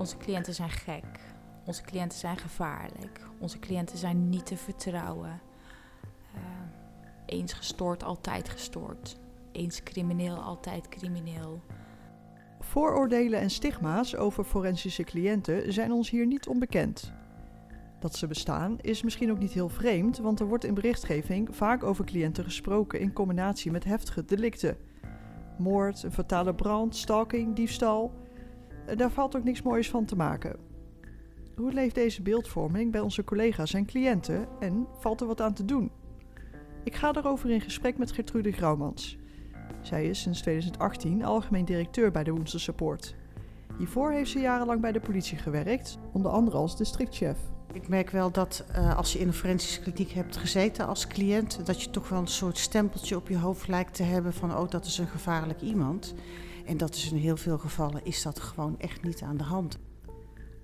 Onze cliënten zijn gek. Onze cliënten zijn gevaarlijk. Onze cliënten zijn niet te vertrouwen. Uh, eens gestoord, altijd gestoord. Eens crimineel, altijd crimineel. Vooroordelen en stigma's over forensische cliënten zijn ons hier niet onbekend. Dat ze bestaan is misschien ook niet heel vreemd, want er wordt in berichtgeving vaak over cliënten gesproken in combinatie met heftige delicten. Moord, een fatale brand, stalking, diefstal. Daar valt ook niks moois van te maken. Hoe leeft deze beeldvorming bij onze collega's en cliënten en valt er wat aan te doen? Ik ga daarover in gesprek met Gertrude Grauwmans. Zij is sinds 2018 algemeen directeur bij de Woensel Support. Hiervoor heeft ze jarenlang bij de politie gewerkt, onder andere als districtchef. Ik merk wel dat uh, als je in een forensische kliniek hebt gezeten als cliënt, dat je toch wel een soort stempeltje op je hoofd lijkt te hebben van oh dat is een gevaarlijk iemand. En dat is in heel veel gevallen is dat gewoon echt niet aan de hand.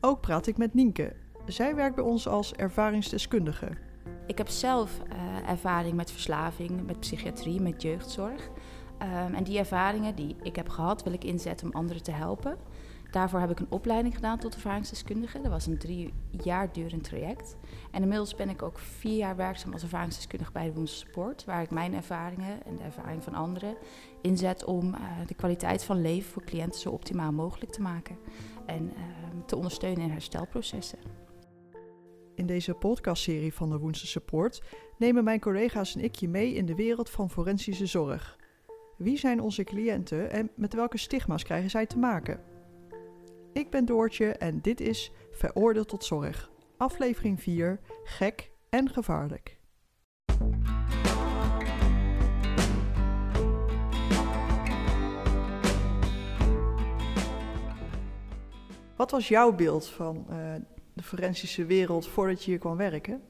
Ook praat ik met Nienke. Zij werkt bij ons als ervaringsdeskundige. Ik heb zelf uh, ervaring met verslaving, met psychiatrie, met jeugdzorg. Um, en die ervaringen die ik heb gehad, wil ik inzetten om anderen te helpen. Daarvoor heb ik een opleiding gedaan tot ervaringsdeskundige. Dat was een drie jaar durend traject. En inmiddels ben ik ook vier jaar werkzaam als ervaringsdeskundige bij de Support, waar ik mijn ervaringen en de ervaring van anderen inzet om uh, de kwaliteit van leven voor cliënten zo optimaal mogelijk te maken en uh, te ondersteunen in herstelprocessen. In deze podcastserie van de Woensel Support nemen mijn collega's en ik je mee in de wereld van forensische zorg. Wie zijn onze cliënten en met welke stigma's krijgen zij te maken? Ik ben Doortje en dit is Veroordeeld tot Zorg, aflevering 4, Gek en Gevaarlijk. Wat was jouw beeld van uh, de forensische wereld voordat je hier kwam werken?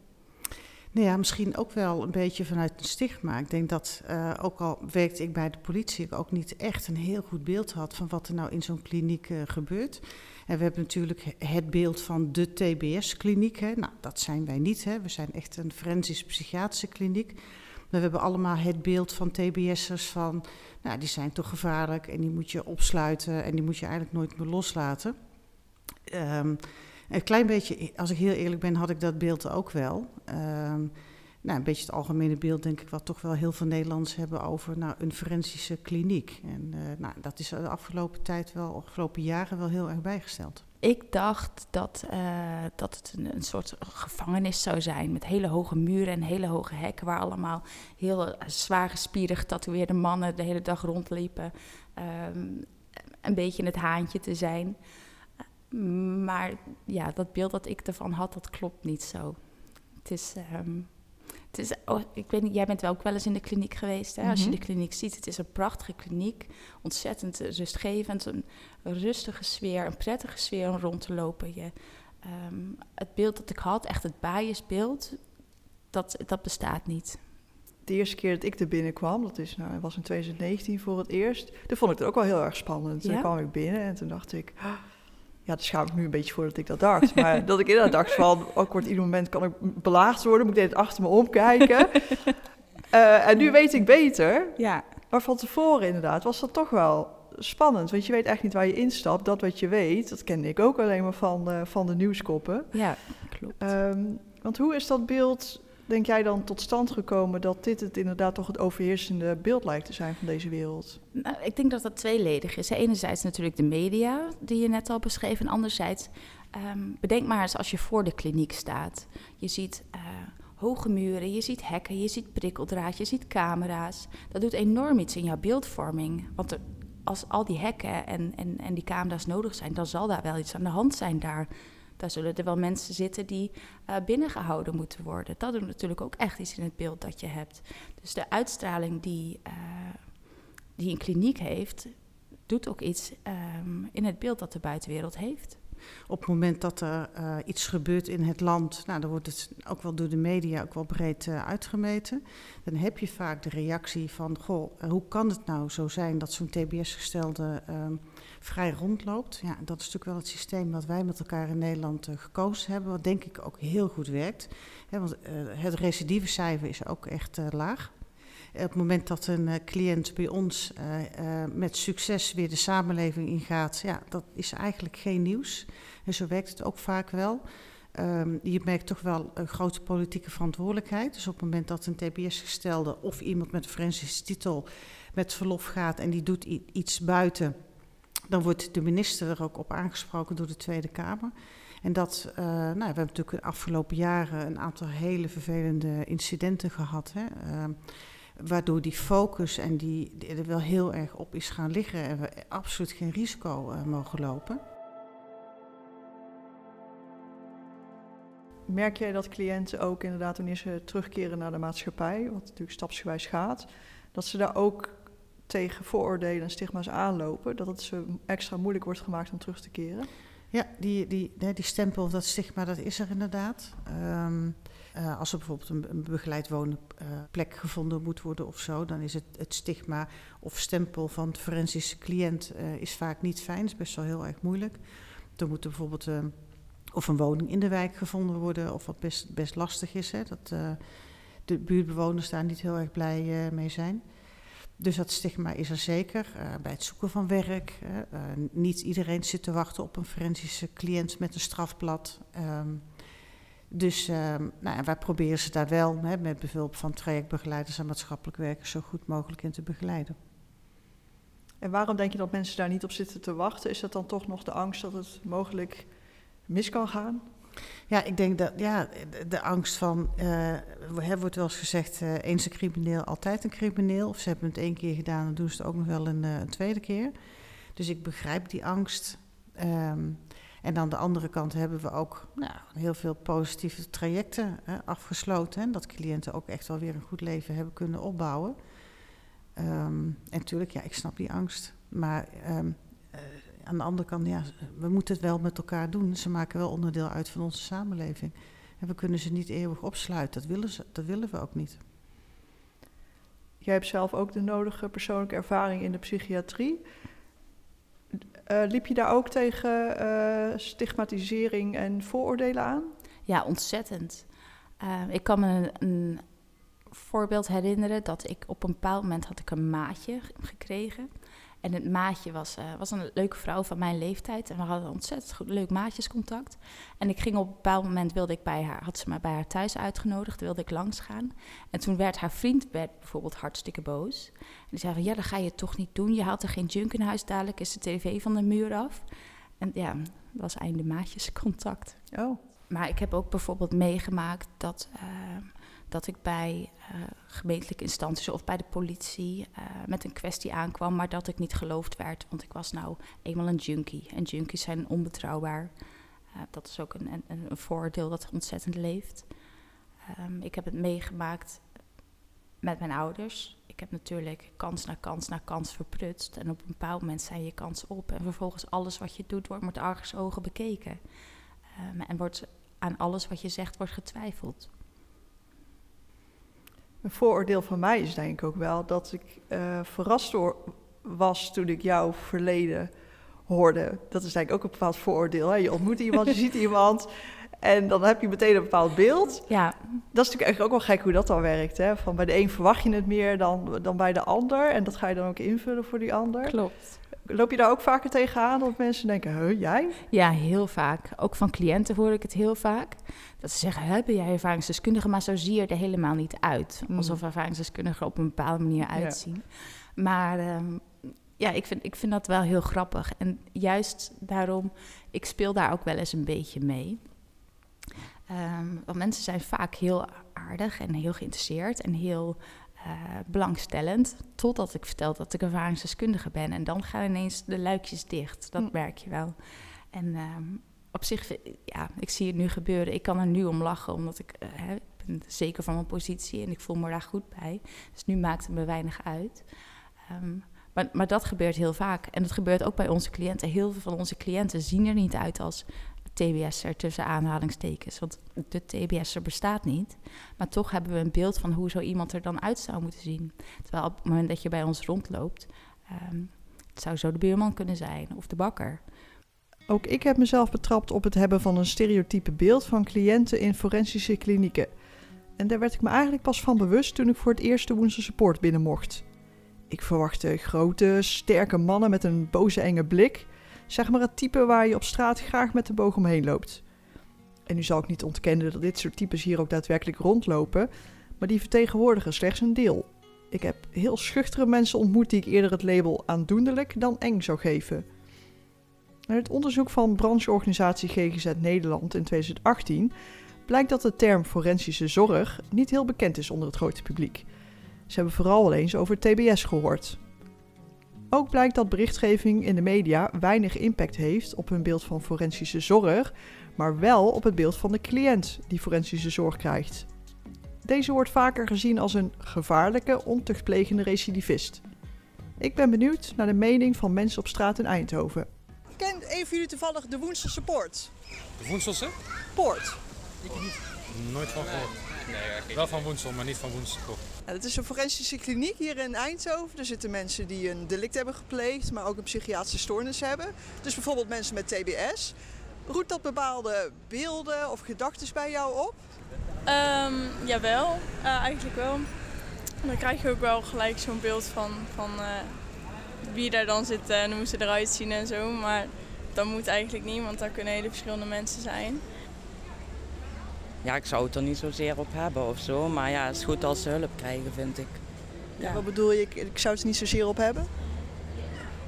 Nou ja, misschien ook wel een beetje vanuit een stigma. Ik denk dat, uh, ook al werkte ik bij de politie, ik ook niet echt een heel goed beeld had van wat er nou in zo'n kliniek uh, gebeurt. En we hebben natuurlijk het beeld van de TBS-kliniek. Nou, dat zijn wij niet. Hè. We zijn echt een forensisch-psychiatrische kliniek. Maar we hebben allemaal het beeld van TBS'ers van, nou, die zijn toch gevaarlijk en die moet je opsluiten en die moet je eigenlijk nooit meer loslaten. Um, een klein beetje, als ik heel eerlijk ben, had ik dat beeld ook wel. Um, nou, een beetje het algemene beeld, denk ik, wat toch wel heel veel Nederlanders hebben over nou, een forensische kliniek. En uh, nou, dat is de afgelopen tijd wel, de afgelopen jaren wel heel erg bijgesteld. Ik dacht dat, uh, dat het een, een, soort gevangenis zou zijn met hele hoge muren en hele hoge hekken, waar allemaal heel zwaar gespierde getatoeëerde mannen de hele dag rondliepen. Um, een beetje het haantje te zijn. Maar ja, dat beeld dat ik ervan had, dat klopt niet zo. Het is, um, het is oh, ik weet niet, jij bent wel ook wel eens in de kliniek geweest. Hè? Mm -hmm. Als je de kliniek ziet, het is een prachtige kliniek. Ontzettend rustgevend, een rustige sfeer, een prettige sfeer om rond te lopen. Je, um, het beeld dat ik had, echt het biasbeeld, dat, dat bestaat niet. De eerste keer dat ik er binnenkwam, dat is, nou, was in 2019 voor het eerst. Toen vond ik het ook wel heel erg spannend. Ja? Toen kwam ik binnen en toen dacht ik... Ja, daar schaam ik nu een beetje voor dat ik dat dacht. Maar dat ik inderdaad dacht van, ook wordt ieder moment kan ik belaagd worden, moet ik dit achter me omkijken. uh, en nu weet ik beter. Ja. Maar van tevoren inderdaad was dat toch wel spannend. Want je weet echt niet waar je instapt. Dat wat je weet, dat kende ik ook alleen maar van, uh, van de nieuwskoppen. Ja, klopt. Um, want hoe is dat beeld denk jij dan tot stand gekomen dat dit het inderdaad toch het overheersende beeld lijkt te zijn van deze wereld? Nou, ik denk dat dat tweeledig is. Enerzijds natuurlijk de media, die je net al beschreef, en anderzijds um, bedenk maar eens als je voor de kliniek staat. Je ziet uh, hoge muren, je ziet hekken, je ziet prikkeldraad, je ziet camera's. Dat doet enorm iets in jouw beeldvorming. Want als al die hekken en, en, en die camera's nodig zijn, dan zal daar wel iets aan de hand zijn daar daar zullen er wel mensen zitten die uh, binnengehouden moeten worden. Dat doet natuurlijk ook echt iets in het beeld dat je hebt. Dus de uitstraling die, uh, die een kliniek heeft, doet ook iets um, in het beeld dat de buitenwereld heeft. Op het moment dat er uh, iets gebeurt in het land, nou, dan wordt het ook wel door de media ook wel breed uitgemeten. Dan heb je vaak de reactie van, goh, hoe kan het nou zo zijn dat zo'n TBS-gestelde um, vrij rondloopt. Ja, dat is natuurlijk wel het systeem wat wij met elkaar in Nederland uh, gekozen hebben, wat denk ik ook heel goed werkt. Want uh, het recidivecijfer is ook echt uh, laag. op het moment dat een cliënt bij ons met succes weer de samenleving ingaat, ja, dat is eigenlijk geen nieuws. En zo werkt het ook vaak wel. Um, je merkt toch wel een grote politieke verantwoordelijkheid. Dus op het moment dat een TBS-gestelde of iemand met een forensische titel met verlof gaat en die doet iets buiten, dan wordt de minister er ook op aangesproken door de Tweede Kamer. En dat, uh, nou, we hebben natuurlijk de afgelopen jaren een aantal hele vervelende incidenten gehad. Hè, uh, waardoor die focus en die, er wel heel erg op is gaan liggen en we absoluut geen risico uh, mogen lopen. Merk jij dat cliënten ook inderdaad wanneer ze terugkeren naar de maatschappij, wat natuurlijk stapsgewijs gaat, dat ze daar ook tegen vooroordelen en stigma's aanlopen, dat het ze extra moeilijk wordt gemaakt om terug te keren? Ja, die, die, die stempel of dat stigma, dat is er inderdaad. Um, uh, als er bijvoorbeeld een, begeleid wonen uh, plek gevonden moet worden of zo, dan is het, het stigma of stempel van de forensische cliënt uh, is vaak niet fijn, is best wel heel erg moeilijk. Dan moet er bijvoorbeeld ehm, of een woning in de wijk gevonden worden, of wat best, best lastig is. Hè, dat de buurtbewoners daar niet heel erg blij mee zijn. Dus dat stigma is er zeker. Uh, bij het zoeken van werk. niet iedereen zit te wachten op een forensische cliënt met een strafblad. Um, dus um, nou, wij proberen ze daar wel hè, met behulp van trajectbegeleiders en maatschappelijk werkers zo goed mogelijk in te begeleiden. En waarom denk je dat mensen daar niet op zitten te wachten? Is dat dan toch nog de angst dat het mogelijk mis kan gaan? Ja, ik denk dat ja, de, angst van, uh, wordt wel eens gezegd, uh, eens een crimineel, altijd een crimineel. Of ze hebben het één keer gedaan, dan doen ze het ook nog wel een, uh, een tweede keer. Dus ik begrijp die angst. Um, en aan de andere kant hebben we ook nou, heel veel positieve trajecten afgesloten. Hè, dat cliënten ook echt wel weer een goed leven hebben kunnen opbouwen. Um, en natuurlijk, ja, ik snap die angst. Maar um, aan de andere kant, ja, we moeten het wel met elkaar doen. Ze maken wel onderdeel uit van onze samenleving. En we kunnen ze niet eeuwig opsluiten. Dat willen, ze, dat willen we ook niet. Jij hebt zelf ook de nodige persoonlijke ervaring in de psychiatrie. Uh, liep je daar ook tegen uh, stigmatisering en vooroordelen aan? Ja, ontzettend. Uh, ik kan me een, een, voorbeeld herinneren dat ik op een bepaald moment had ik een maatje gekregen. En het maatje was, uh, was een leuke vrouw van mijn leeftijd. En we hadden ontzettend goed, leuk maatjescontact. En ik ging op een bepaald moment, wilde ik bij haar, had ze me bij haar thuis uitgenodigd, wilde ik langs gaan. En toen werd haar vriend werd bijvoorbeeld hartstikke boos. En die zei van, ja, dat ga je toch niet doen. Je haalt er geen junk in huis, dadelijk is de tv van de muur af. En ja, dat was einde maatjescontact. Oh. Maar ik heb ook bijvoorbeeld meegemaakt dat... Uh, dat ik bij uh, gemeentelijke instanties of bij de politie uh, met een kwestie aankwam, maar dat ik niet geloofd werd, want ik was nou eenmaal een junkie. En junkies zijn onbetrouwbaar. Uh, dat is ook een, een, een, voordeel dat ontzettend leeft. Um, ik heb het meegemaakt met mijn ouders. Ik heb natuurlijk kans na kans na kans verprutst. En op een bepaald moment zijn je kans op. En vervolgens alles wat je doet wordt met argusogen bekeken. Um, en wordt aan alles wat je zegt wordt getwijfeld. Een vooroordeel van mij is denk ik ook wel dat ik uh, verrast door was toen ik jouw verleden hoorde. Dat is denk ik ook een bepaald vooroordeel. Hè? Je ontmoet iemand, je ziet iemand en dan heb je meteen een bepaald beeld. Ja. Dat is natuurlijk eigenlijk ook wel gek hoe dat dan werkt. Hè? Van bij de een verwacht je het meer dan, dan bij de ander en dat ga je dan ook invullen voor die ander. Klopt. Loop je daar ook vaker tegenaan dat mensen denken, huh, jij? Ja, heel vaak. Ook van cliënten hoor ik het heel vaak. Dat ze zeggen, hè, ben jij ervaringsdeskundige? Maar zo zie je er helemaal niet uit. Mm. Alsof ervaringsdeskundigen op een bepaalde manier uitzien. Ja. Maar um, ja, ik vind, ik vind dat wel heel grappig. En juist daarom, ik speel daar ook wel eens een beetje mee. Um, want mensen zijn vaak heel aardig en heel geïnteresseerd en heel uh, belangstellend. Totdat ik vertel dat ik ervaringsdeskundige ben. En dan gaan ineens de luikjes dicht. Dat mm. merk je wel. En um, op zich, ja, ik zie het nu gebeuren. Ik kan er nu om lachen, omdat ik, uh, hè, ik ben zeker van mijn positie en ik voel me daar goed bij. Dus nu maakt het me weinig uit. Um, maar, maar dat gebeurt heel vaak. En dat gebeurt ook bij onze cliënten. Heel veel van onze cliënten zien er niet uit als TBS'er tussen aanhalingstekens. Want de TBS'er bestaat niet. Maar toch hebben we een beeld van hoe zo iemand er dan uit zou moeten zien. Terwijl op het moment dat je bij ons rondloopt, um, het zou zo de buurman kunnen zijn of de bakker. Ook ik heb mezelf betrapt op het hebben van een stereotype beeld van cliënten in forensische klinieken. En daar werd ik me eigenlijk pas van bewust toen ik voor het eerst de Woensel Support binnen mocht. Ik verwachtte grote, sterke mannen met een boze enge blik. Zeg maar het type waar je op straat graag met de boog omheen loopt. En nu zal ik niet ontkennen dat dit soort types hier ook daadwerkelijk rondlopen, maar die vertegenwoordigen slechts een deel. Ik heb heel schuchtere mensen ontmoet die ik eerder het label aandoenlijk dan eng zou geven. Uit het onderzoek van brancheorganisatie GGZ Nederland in 2018 blijkt dat de term forensische zorg niet heel bekend is onder het grote publiek. Ze hebben vooral al eens over TBS gehoord. Ook blijkt dat berichtgeving in de media weinig impact heeft op hun beeld van forensische zorg, maar wel op het beeld van de cliënt die forensische zorg krijgt. Deze wordt vaker gezien als een gevaarlijke, ontuchtplegende recidivist. Ik ben benieuwd naar de mening van mensen op straat in Eindhoven. Kent een van jullie toevallig de Woenselse Poort? De Woenselse? Poort. Ik niet. Nooit van gehoord. Nee, Wel van Woensel, maar niet van Woensel. Ja, het is een forensische kliniek hier in Eindhoven. Er zitten mensen die een delict hebben gepleegd, maar ook een psychiatrische stoornis hebben. Dus bijvoorbeeld mensen met TBS. Roept dat bepaalde beelden of gedachten bij jou op? Um, jawel, uh, eigenlijk wel. Dan krijg je ook wel gelijk zo'n beeld van, van uh, wie daar dan zit en hoe ze eruit zien en zo. Maar dat moet eigenlijk niet, want daar kunnen hele verschillende mensen zijn. Ja, ik zou het er niet zozeer op hebben of zo. Maar ja, het is goed als ze hulp krijgen, vind ik. Ja. Wat bedoel je, ik zou het er niet zozeer op hebben?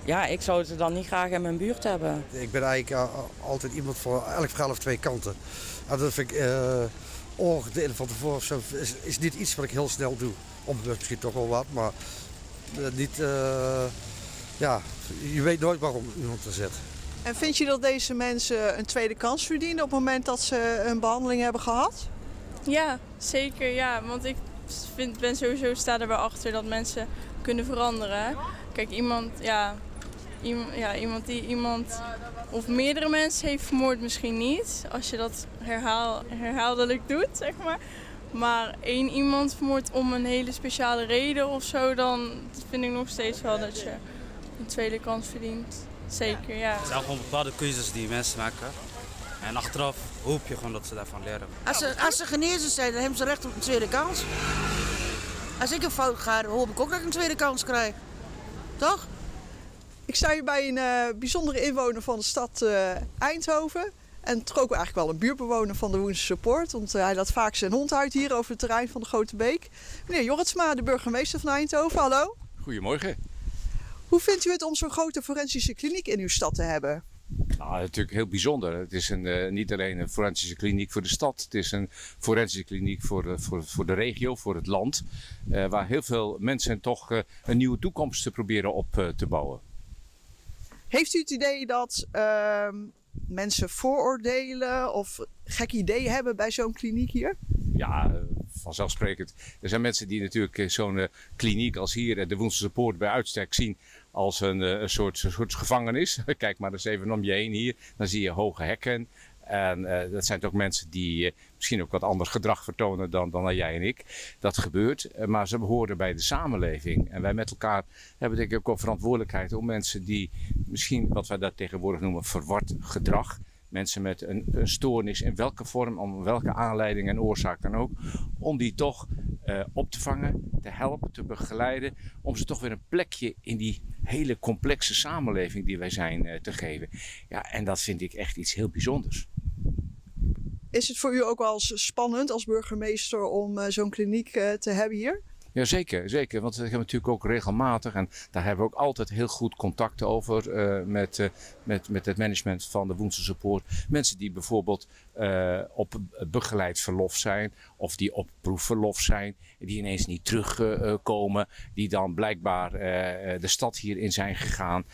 Ja, ik zou ze dan niet graag in mijn buurt hebben. Ik ben eigenlijk altijd iemand voor elk verhaal of twee kanten. En dat vind ik... Uh oordelen van tevoren zo, is, is, niet iets wat ik heel snel doe. Onbewust misschien toch wel wat, maar uh, niet, uh, ja, je weet nooit waarom iemand er zit. En vind je dat deze mensen een tweede kans verdienen op het moment dat ze een behandeling hebben gehad? Ja, zeker. Ja, want ik vind, ben sowieso sta er wel achter dat mensen kunnen veranderen. Kijk, iemand, ja, iemand, ja, iemand die iemand of meerdere mensen heeft vermoord misschien niet. Als je dat herhaal, herhaaldelijk doet, zeg maar. Maar één iemand vermoord om een hele speciale reden of zo, dan vind ik nog steeds wel dat je een tweede kans verdient. Zeker, ja. Het zijn gewoon bepaalde keuzes die mensen maken. En achteraf hoop je gewoon dat ze daarvan leren. Als ze, als ze genezen zijn, dan hebben ze recht op een tweede kans. Als ik een fout ga, dan hoop ik ook dat ik een tweede kans krijg. Toch? Ik sta hier bij een uh, bijzondere inwoner van de stad uh, Eindhoven. En toch ook eigenlijk wel een buurtbewoner van de Woense Support. Want uh, hij laat vaak zijn hond uit hier over het terrein van de Grote Beek. Meneer Jorritsma, de burgemeester van Eindhoven. Hallo. Goedemorgen. Hoe vindt u het om zo'n grote forensische kliniek in uw stad te hebben? Nou, natuurlijk heel bijzonder. Het is een, uh, niet alleen een forensische kliniek voor de stad. Het is een forensische kliniek voor, uh, voor, voor de regio, voor het land. Uh, waar heel veel mensen toch een nieuwe toekomst te proberen op te bouwen. Heeft u het idee dat uh, mensen vooroordelen of gek ideeën hebben bij zo'n kliniek hier? Ja, vanzelfsprekend. Er zijn mensen die natuurlijk zo'n uh, kliniek als hier, de Woenselse Poort, bij uitstek zien als een, een, soort, soort gevangenis. Kijk maar eens even om je heen hier. Dan zie je hoge hekken. En dat zijn toch mensen die misschien ook wat anders gedrag vertonen dan, dan jij en ik. Dat gebeurt, maar ze behoren bij de samenleving. En wij met elkaar hebben denk ik ook verantwoordelijkheid om mensen die misschien wat wij dat tegenwoordig noemen verward gedrag. Mensen met een, een stoornis in welke vorm, om welke aanleiding en oorzaak dan ook. Om die toch op te vangen, te helpen, te begeleiden. Om ze toch weer een plekje in die hele complexe samenleving die wij zijn te geven. Ja, en dat vind ik echt iets heel bijzonders. Is het voor u ook wel spannend als burgemeester om uh, zo'n kliniek te hebben hier? Ja, zeker, zeker. Want we hebben natuurlijk ook regelmatig, en daar hebben we ook altijd heel goed contact over uh, met, uh, met, met het management van de Support. Mensen die bijvoorbeeld uh, op begeleid verlof zijn of die op proefverlof zijn, die ineens niet terugkomen, die dan blijkbaar de stad hierin zijn gegaan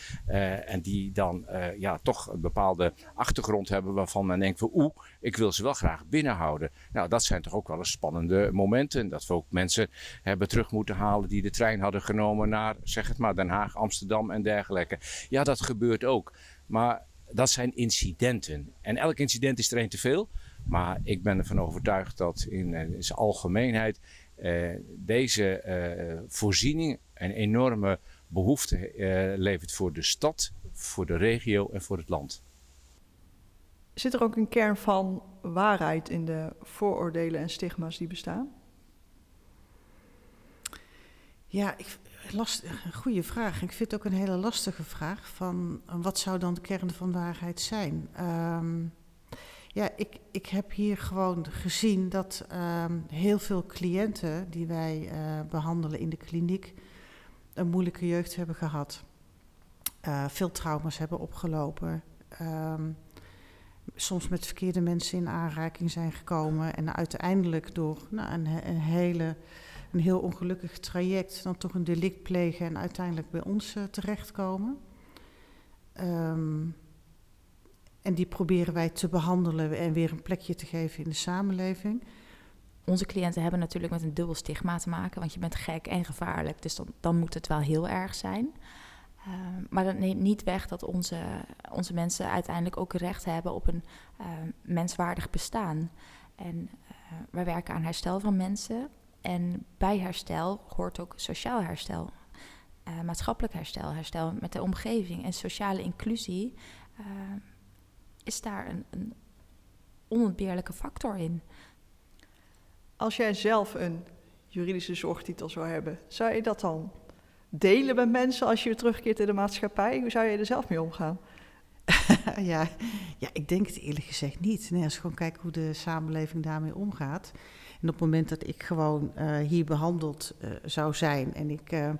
en die dan ja, toch een bepaalde achtergrond hebben waarvan men denkt van oeh, ik wil ze wel graag binnenhouden. Nou, dat zijn toch ook wel eens spannende momenten, dat we ook mensen hebben terug moeten halen die de trein hadden genomen naar, zeg het maar, Den Haag, Amsterdam en dergelijke. Ja, dat gebeurt ook. Maar dat zijn incidenten. En elk incident is er één te veel. Maar ik ben ervan overtuigd dat in, eh, zijn algemeenheid eh, deze eh, voorziening een enorme behoefte levert voor de stad, voor de regio en voor het land. Zit er ook een kern van waarheid in de vooroordelen en stigma's die bestaan? Ja, ik, last, goede vraag. Ik vind het ook een hele lastige vraag. Van wat zou dan de kern van waarheid zijn? Ehm, ja, ik, ik heb hier gewoon gezien dat ehm, heel veel cliënten die wij uh, behandelen in de kliniek een moeilijke jeugd hebben gehad. Uh, veel trauma's hebben opgelopen. Um, soms met verkeerde mensen in aanraking zijn gekomen. En uiteindelijk door nou, een, hele, een heel ongelukkig traject dan toch een delict plegen en uiteindelijk bij ons uh, terechtkomen. Um, en die proberen wij te behandelen en weer een plekje te geven in de samenleving. Onze cliënten hebben natuurlijk met een dubbel stigma te maken, want je bent gek en gevaarlijk. Dus dan, dan moet het wel heel erg zijn. Uh, maar dat neemt niet weg dat onze, onze mensen uiteindelijk ook recht hebben op een uh, menswaardig bestaan. En uh, wij werken aan herstel van mensen. En bij herstel hoort ook sociaal herstel, maatschappelijk herstel, herstel met de omgeving en sociale inclusie is daar een, een onontbeerlijke factor in. Als jij zelf een juridische zorgtitel zou hebben, zou je dat dan delen met mensen als je terugkeert in de maatschappij? Hoe zou je er zelf mee omgaan? ja, ja, ik denk het eerlijk gezegd niet. Nee, als je gewoon kijkt hoe de samenleving daarmee omgaat. En op het moment dat ik gewoon uh, hier behandeld uh, zou zijn en ik uh,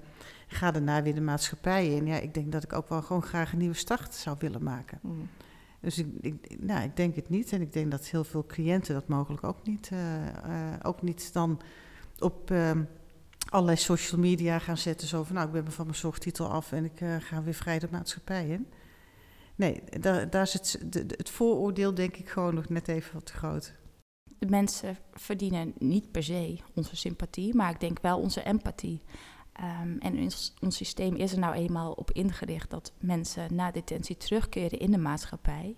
ga daarna weer de maatschappij in, ja, ik denk dat ik ook wel gewoon graag een nieuwe start zou willen maken. Mm. Dus ik, ik, nou, ik denk het niet. En ik denk dat heel veel cliënten dat mogelijk ook niet, ook niet dan op uh, allerlei social media gaan zetten. Zo van, nou, ik ben van mijn zorgtitel af en ik ga weer vrij de maatschappij in. Nee, daar, daar is het, het vooroordeel denk ik gewoon nog net even wat te groot. De mensen verdienen niet per se onze sympathie, maar ik denk wel onze empathie. Um, en ons, ons, systeem is er nou eenmaal op ingericht dat mensen na detentie terugkeren in de maatschappij.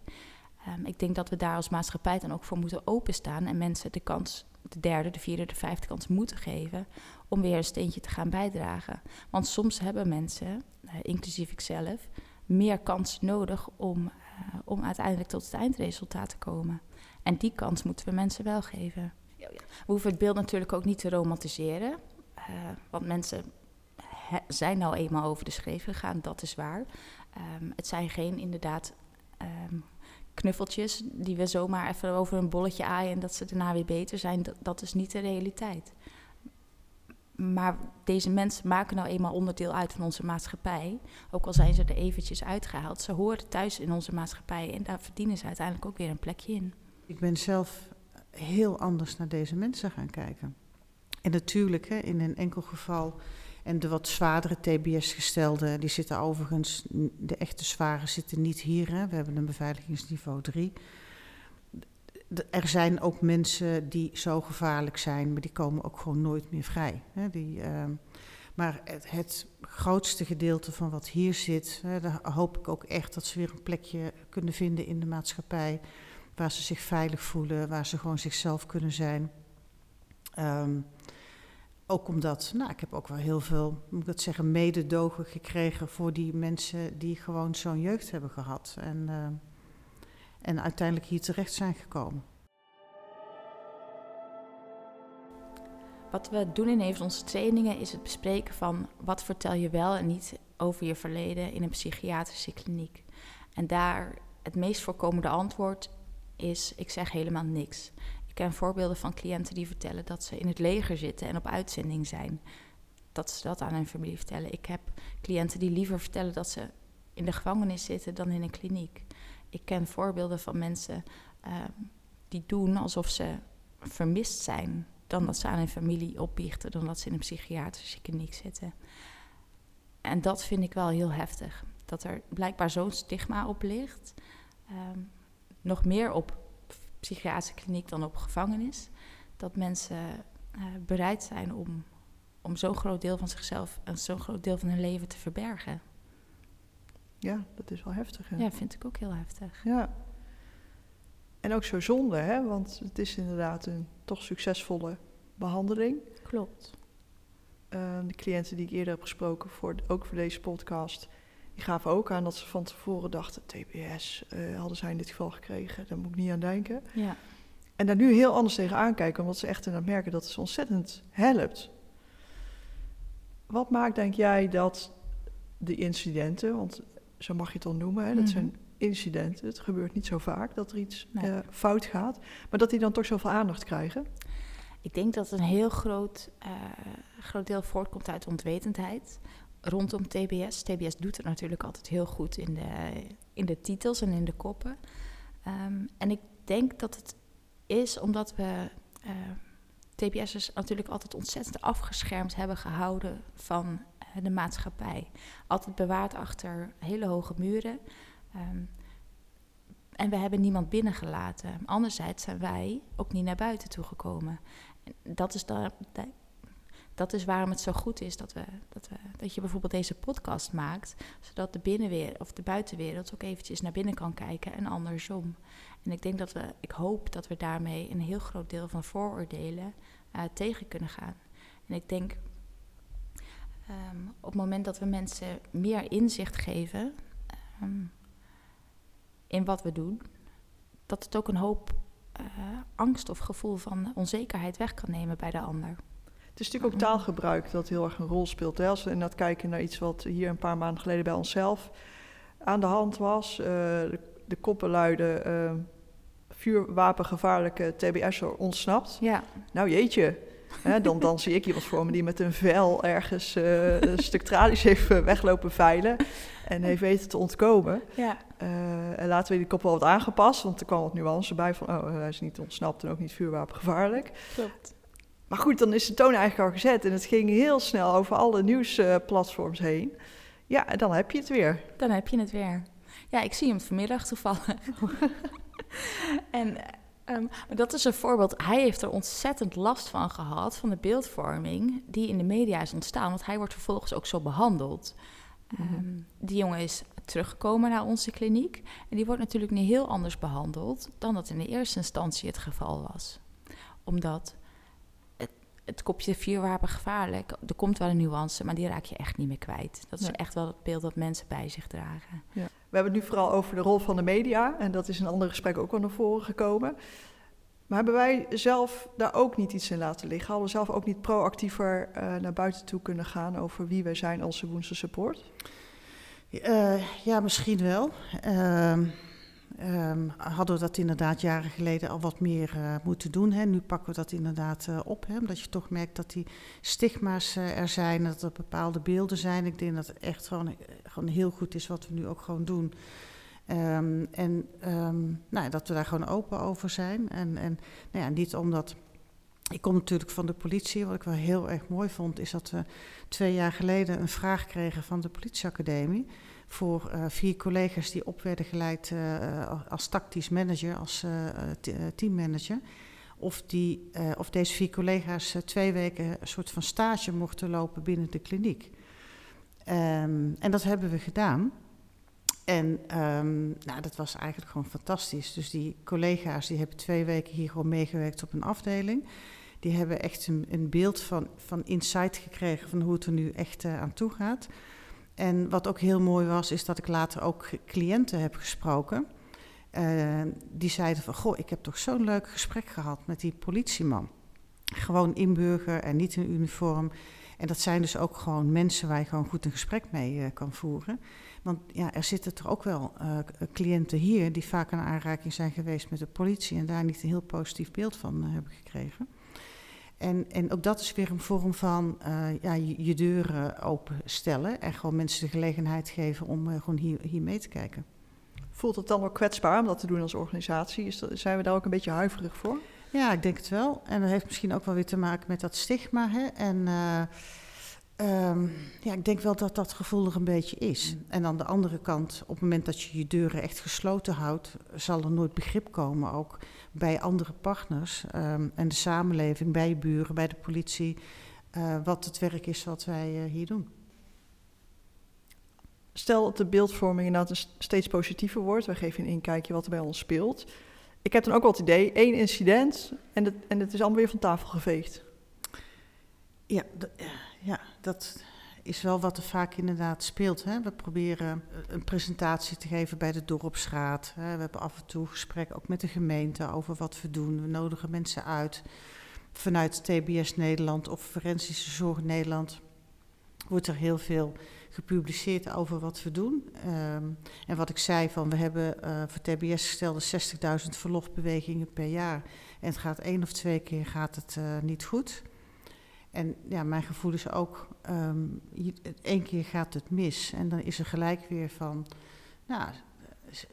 Um, ik denk dat we daar als maatschappij dan ook voor moeten openstaan en mensen de kans, de derde, de vierde, de vijfde kans moeten geven om weer een steentje te gaan bijdragen. Want soms hebben mensen, uh, inclusief ikzelf, meer kans nodig om, uh, om uiteindelijk tot het eindresultaat te komen. En die kans moeten we mensen wel geven. We hoeven het beeld natuurlijk ook niet te romantiseren. Uh, want mensen zijn nou eenmaal over de schreef gegaan, dat is waar. Um, het zijn geen inderdaad um, knuffeltjes die we zomaar even over een bolletje aaien en dat ze daarna weer beter zijn. Dat, dat is niet de realiteit. Maar deze mensen maken nou eenmaal onderdeel uit van onze maatschappij. Ook al zijn ze er eventjes uitgehaald. Ze horen thuis in onze maatschappij en daar verdienen ze uiteindelijk ook weer een plekje in. Ik ben zelf heel anders naar deze mensen gaan kijken. En natuurlijk, hè, in een enkel geval en de wat zwaardere TBS-gestelden, die zitten overigens, de echte zware zitten niet hier. Hè. We hebben een beveiligingsniveau 3. Er zijn ook mensen die zo gevaarlijk zijn, maar die komen ook gewoon nooit meer vrij. Hè. Die, uh, maar het, het, grootste gedeelte van wat hier zit, hè, daar hoop ik ook echt dat ze weer een plekje kunnen vinden in de maatschappij. Waar ze zich veilig voelen, waar ze gewoon zichzelf kunnen zijn. Um, ook omdat, nou, ik heb ook wel heel veel, moet ik dat zeggen, mededogen gekregen voor die mensen die gewoon zo'n jeugd hebben gehad. En, uh, en uiteindelijk hier terecht zijn gekomen. Wat we doen in een van onze trainingen is het bespreken van wat vertel je wel en niet over je verleden in een psychiatrische kliniek. En daar het meest voorkomende antwoord is: ik zeg helemaal niks ken voorbeelden van cliënten die vertellen dat ze in het leger zitten en op uitzending zijn. Dat ze dat aan hun familie vertellen. Ik heb cliënten die liever vertellen dat ze in de gevangenis zitten dan in een kliniek. Ik ken voorbeelden van mensen uh, die doen alsof ze vermist zijn, dan dat ze aan hun familie opbiechten, dan dat ze in een psychiatrische kliniek zitten. En dat vind ik wel heel heftig. Dat er blijkbaar zo'n stigma op ligt. Um, nog meer op psychiatrische kliniek dan op gevangenis. Dat mensen uh, bereid zijn om, om zo'n groot deel van zichzelf en zo'n groot deel van hun leven te verbergen. Ja, dat is wel heftig. Hè? Ja, vind ik ook heel heftig. Ja. En ook zo zonde, hè? want het is inderdaad een toch succesvolle behandeling. Klopt. Uh, de cliënten die ik eerder heb gesproken, voor, ook voor deze podcast, die gaven ook aan dat ze van tevoren dachten: TBS uh, hadden zij in dit geval gekregen, daar moet ik niet aan denken. Ja. En daar nu heel anders tegen aankijken, omdat ze echt inderdaad merken dat het ze ontzettend helpt. Wat maakt, denk jij, dat de incidenten, want zo mag je het dan noemen, hè, dat Mhm. zijn incidenten. Het gebeurt niet zo vaak dat er iets Nee. eh, fout gaat, maar dat die dan toch zoveel aandacht krijgen? Ik denk dat een heel groot, eh, groot deel voortkomt uit onwetendheid rondom TBS. TBS doet het natuurlijk altijd heel goed in de, in de titels en in de koppen. Ehm, en ik denk dat het is omdat we eh, TBS'ers natuurlijk altijd ontzettend afgeschermd hebben gehouden van eh, de maatschappij. Altijd bewaard achter hele hoge muren. Ehm, en we hebben niemand binnengelaten. Anderzijds zijn wij ook niet naar buiten toe gekomen. En dat is, dan, da- dat is waarom het zo goed is dat, we, dat, we, dat je bijvoorbeeld deze podcast maakt. Zodat de binnenwereld of de buitenwereld ook eventjes naar binnen kan kijken en andersom. En ik denk dat we, ik hoop dat we daarmee een heel groot deel van vooroordelen eh, tegen kunnen gaan. En ik denk ehm, op het moment dat we mensen meer inzicht geven ehm, in wat we doen, dat het ook een hoop eh, angst of gevoel van onzekerheid weg kan nemen bij de ander. Het is natuurlijk ook taalgebruik dat heel erg een rol speelt. Hè? Als we inderdaad kijken naar iets wat hier een paar maanden geleden bij onszelf aan de hand was. eh, de, de koppen luiden eh, vuurwapengevaarlijke TBS'er ontsnapt. Ja. Nou jeetje, hè, dan, dan zie ik iemand voor me die met een vel ergens eh, een stuk tralies heeft weglopen veilen en heeft weten te ontkomen. Ja. En laten we die kop wel wat aangepast, want er kwam wat nuance bij van, oh, hij is niet ontsnapt en ook niet vuurwapengevaarlijk. Klopt. Maar goed, dan is de toon eigenlijk al gezet en het ging heel snel over alle nieuwsplatforms heen. Ja, en dan heb je het weer. Dan heb je het weer. Ja, ik zie hem vanmiddag toevallig. en ehm, maar dat is een voorbeeld. Hij heeft er ontzettend last van gehad, van de beeldvorming die in de media is ontstaan. Want hij wordt vervolgens ook zo behandeld. Ehm, die jongen is teruggekomen naar onze kliniek. En die wordt natuurlijk nu heel anders behandeld dan dat in de eerste instantie het geval was. Omdat het, kopje vuurwapen gevaarlijk, er komt wel een nuance, maar die raak je echt niet meer kwijt. Dat is Nee. echt wel het beeld dat mensen bij zich dragen. Ja. We hebben het nu vooral over de rol van de media. En dat is in andere gesprekken ook wel naar voren gekomen. Maar hebben wij zelf daar ook niet iets in laten liggen? Hadden we zelf ook niet proactiever eh, naar buiten toe kunnen gaan over wie wij zijn als de Woensel Support? Eh, ja, misschien wel. Ehm, ehm, hadden we dat inderdaad jaren geleden al wat meer eh, moeten doen. Hè? Nu pakken we dat inderdaad eh, op. Hè? Omdat je toch merkt dat die stigma's eh, er zijn. Dat er bepaalde beelden zijn. Ik denk dat het echt gewoon, gewoon heel goed is wat we nu ook gewoon doen. Ehm, en ehm, nou, dat we daar gewoon open over zijn. En, en nou ja, niet omdat. Ik kom natuurlijk van de politie. Wat ik wel heel erg mooi vond, is dat we twee jaar geleden een vraag kregen van de politieacademie. Voor eh, vier collega's die op werden geleid eh, als tactisch manager, als eh, eh, teammanager. Of, die, eh, of deze vier collega's eh, twee weken een soort van stage mochten lopen binnen de kliniek. Ehm, en dat hebben we gedaan. En ehm, nou, dat was eigenlijk gewoon fantastisch. Dus die collega's die hebben twee weken hier gewoon meegewerkt op een afdeling. Die hebben echt een, beeld van, van insight gekregen van hoe het er nu echt eh, aan toe gaat. En wat ook heel mooi was, is dat ik later ook cliënten heb gesproken. Eh, die zeiden van, goh, ik heb toch zo'n leuk gesprek gehad met die politieman. Gewoon inburger en niet in uniform. En dat zijn dus ook gewoon mensen waar je gewoon goed een gesprek mee eh, kan voeren. Want ja, er zitten toch ook wel eh, cliënten hier die vaak in aanraking zijn geweest met de politie en daar niet een heel positief beeld van hebben gekregen. En, en ook dat is weer een vorm van eh, ja, je, je deuren openstellen en gewoon mensen de gelegenheid geven om eh, gewoon hier, hier mee te kijken. Voelt het dan ook kwetsbaar om dat te doen als organisatie? Is dat, zijn we daar ook een beetje huiverig voor? Ja, ik denk het wel. En dat heeft misschien ook wel weer te maken met dat stigma. Hè? En eh, ehm, ja, ik denk wel dat dat gevoel er een beetje is. En aan de andere kant, op het moment dat je je deuren echt gesloten houdt, zal er nooit begrip komen, ook bij andere partners ehm, en de samenleving, bij je buren, bij de politie, eh, wat het werk is wat wij eh, hier doen. Stel dat de beeldvorming inderdaad een steeds positiever wordt. Wij geven een inkijkje wat er bij ons speelt. Ik heb dan ook wel het idee, één incident en het, en het is allemaal weer van tafel geveegd. Ja, d- ja, dat is wel wat er vaak inderdaad speelt. Hè. We proberen een presentatie te geven bij de dorpsraad. Hè. We hebben af en toe gesprekken ook met de gemeente over wat we doen. We nodigen mensen uit vanuit TBS Nederland of Forensische Zorg Nederland. wordt er heel veel gepubliceerd over wat we doen. Ehm, en wat ik zei, van we hebben uh, voor TBS gestelde 60.000 verlofbewegingen per jaar. En het gaat één of twee keer gaat het niet goed. En ja, mijn gevoel is ook, um, één keer gaat het mis. En dan is er gelijk weer van, nou,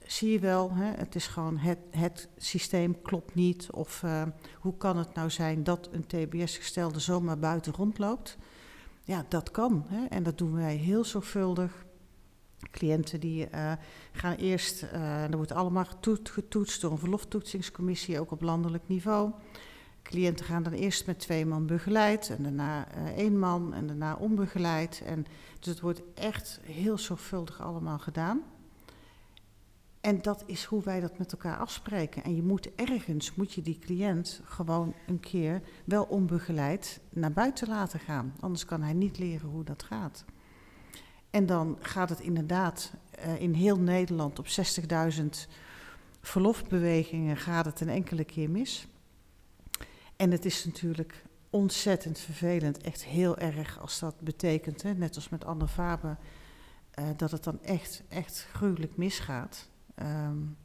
zie je wel, hè, het is gewoon het, het systeem klopt niet. Of uh, hoe kan het nou zijn dat een TBS-gestelde zomaar buiten rondloopt? Ja, dat kan. Hè, en dat doen wij heel zorgvuldig. Cliënten die uh, gaan eerst, uh, er wordt allemaal getoet, getoetst door een verloftoetsingscommissie, ook op landelijk niveau. Cliënten gaan dan eerst met twee man begeleid en daarna uh, één man en daarna onbegeleid. En dus het wordt echt heel zorgvuldig allemaal gedaan. En dat is hoe wij dat met elkaar afspreken. En je moet ergens, moet je die cliënt gewoon een keer wel onbegeleid naar buiten laten gaan. Anders kan hij niet leren hoe dat gaat. En dan gaat het inderdaad uh, in heel Nederland op 60.000 verlofbewegingen gaat het een enkele keer mis. En het is natuurlijk ontzettend vervelend, echt heel erg als dat betekent, hè, net als met Anne Faber, uh, dat het dan echt, echt gruwelijk misgaat. Um,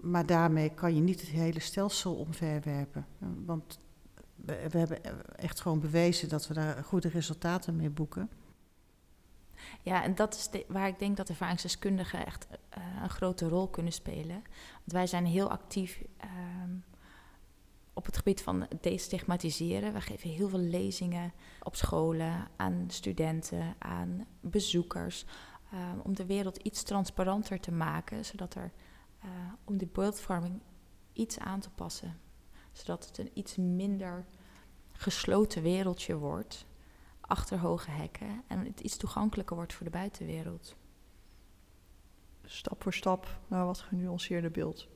maar daarmee kan je niet het hele stelsel omverwerpen. Want we, we, hebben echt gewoon bewezen dat we daar goede resultaten mee boeken. Ja, en dat is waar ik denk dat ervaringsdeskundigen echt uh, een grote rol kunnen spelen. Want wij zijn heel actief um, op het gebied van destigmatiseren. We geven heel veel lezingen op scholen, aan studenten, aan bezoekers. Um, om de wereld iets transparanter te maken, zodat er uh, om die beeldvorming iets aan te passen. Zodat het een iets minder gesloten wereldje wordt, achter hoge hekken, en het iets toegankelijker wordt voor de buitenwereld. Stap voor stap naar wat genuanceerder beeld.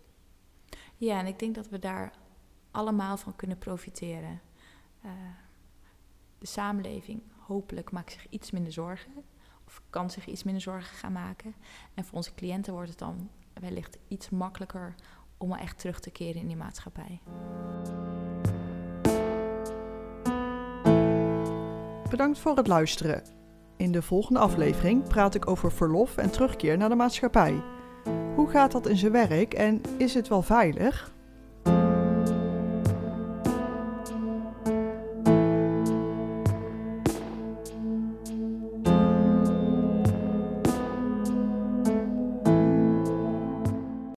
Ja, en ik denk dat we daar allemaal van kunnen profiteren. Uh, de samenleving hopelijk maakt zich iets minder zorgen of kan zich iets minder zorgen gaan maken. En voor onze cliënten wordt het dan wellicht iets makkelijker om wel echt terug te keren in die maatschappij. Bedankt voor het luisteren. In de volgende aflevering praat ik over verlof en terugkeer naar de maatschappij. Hoe gaat dat in zijn werk en is het wel veilig?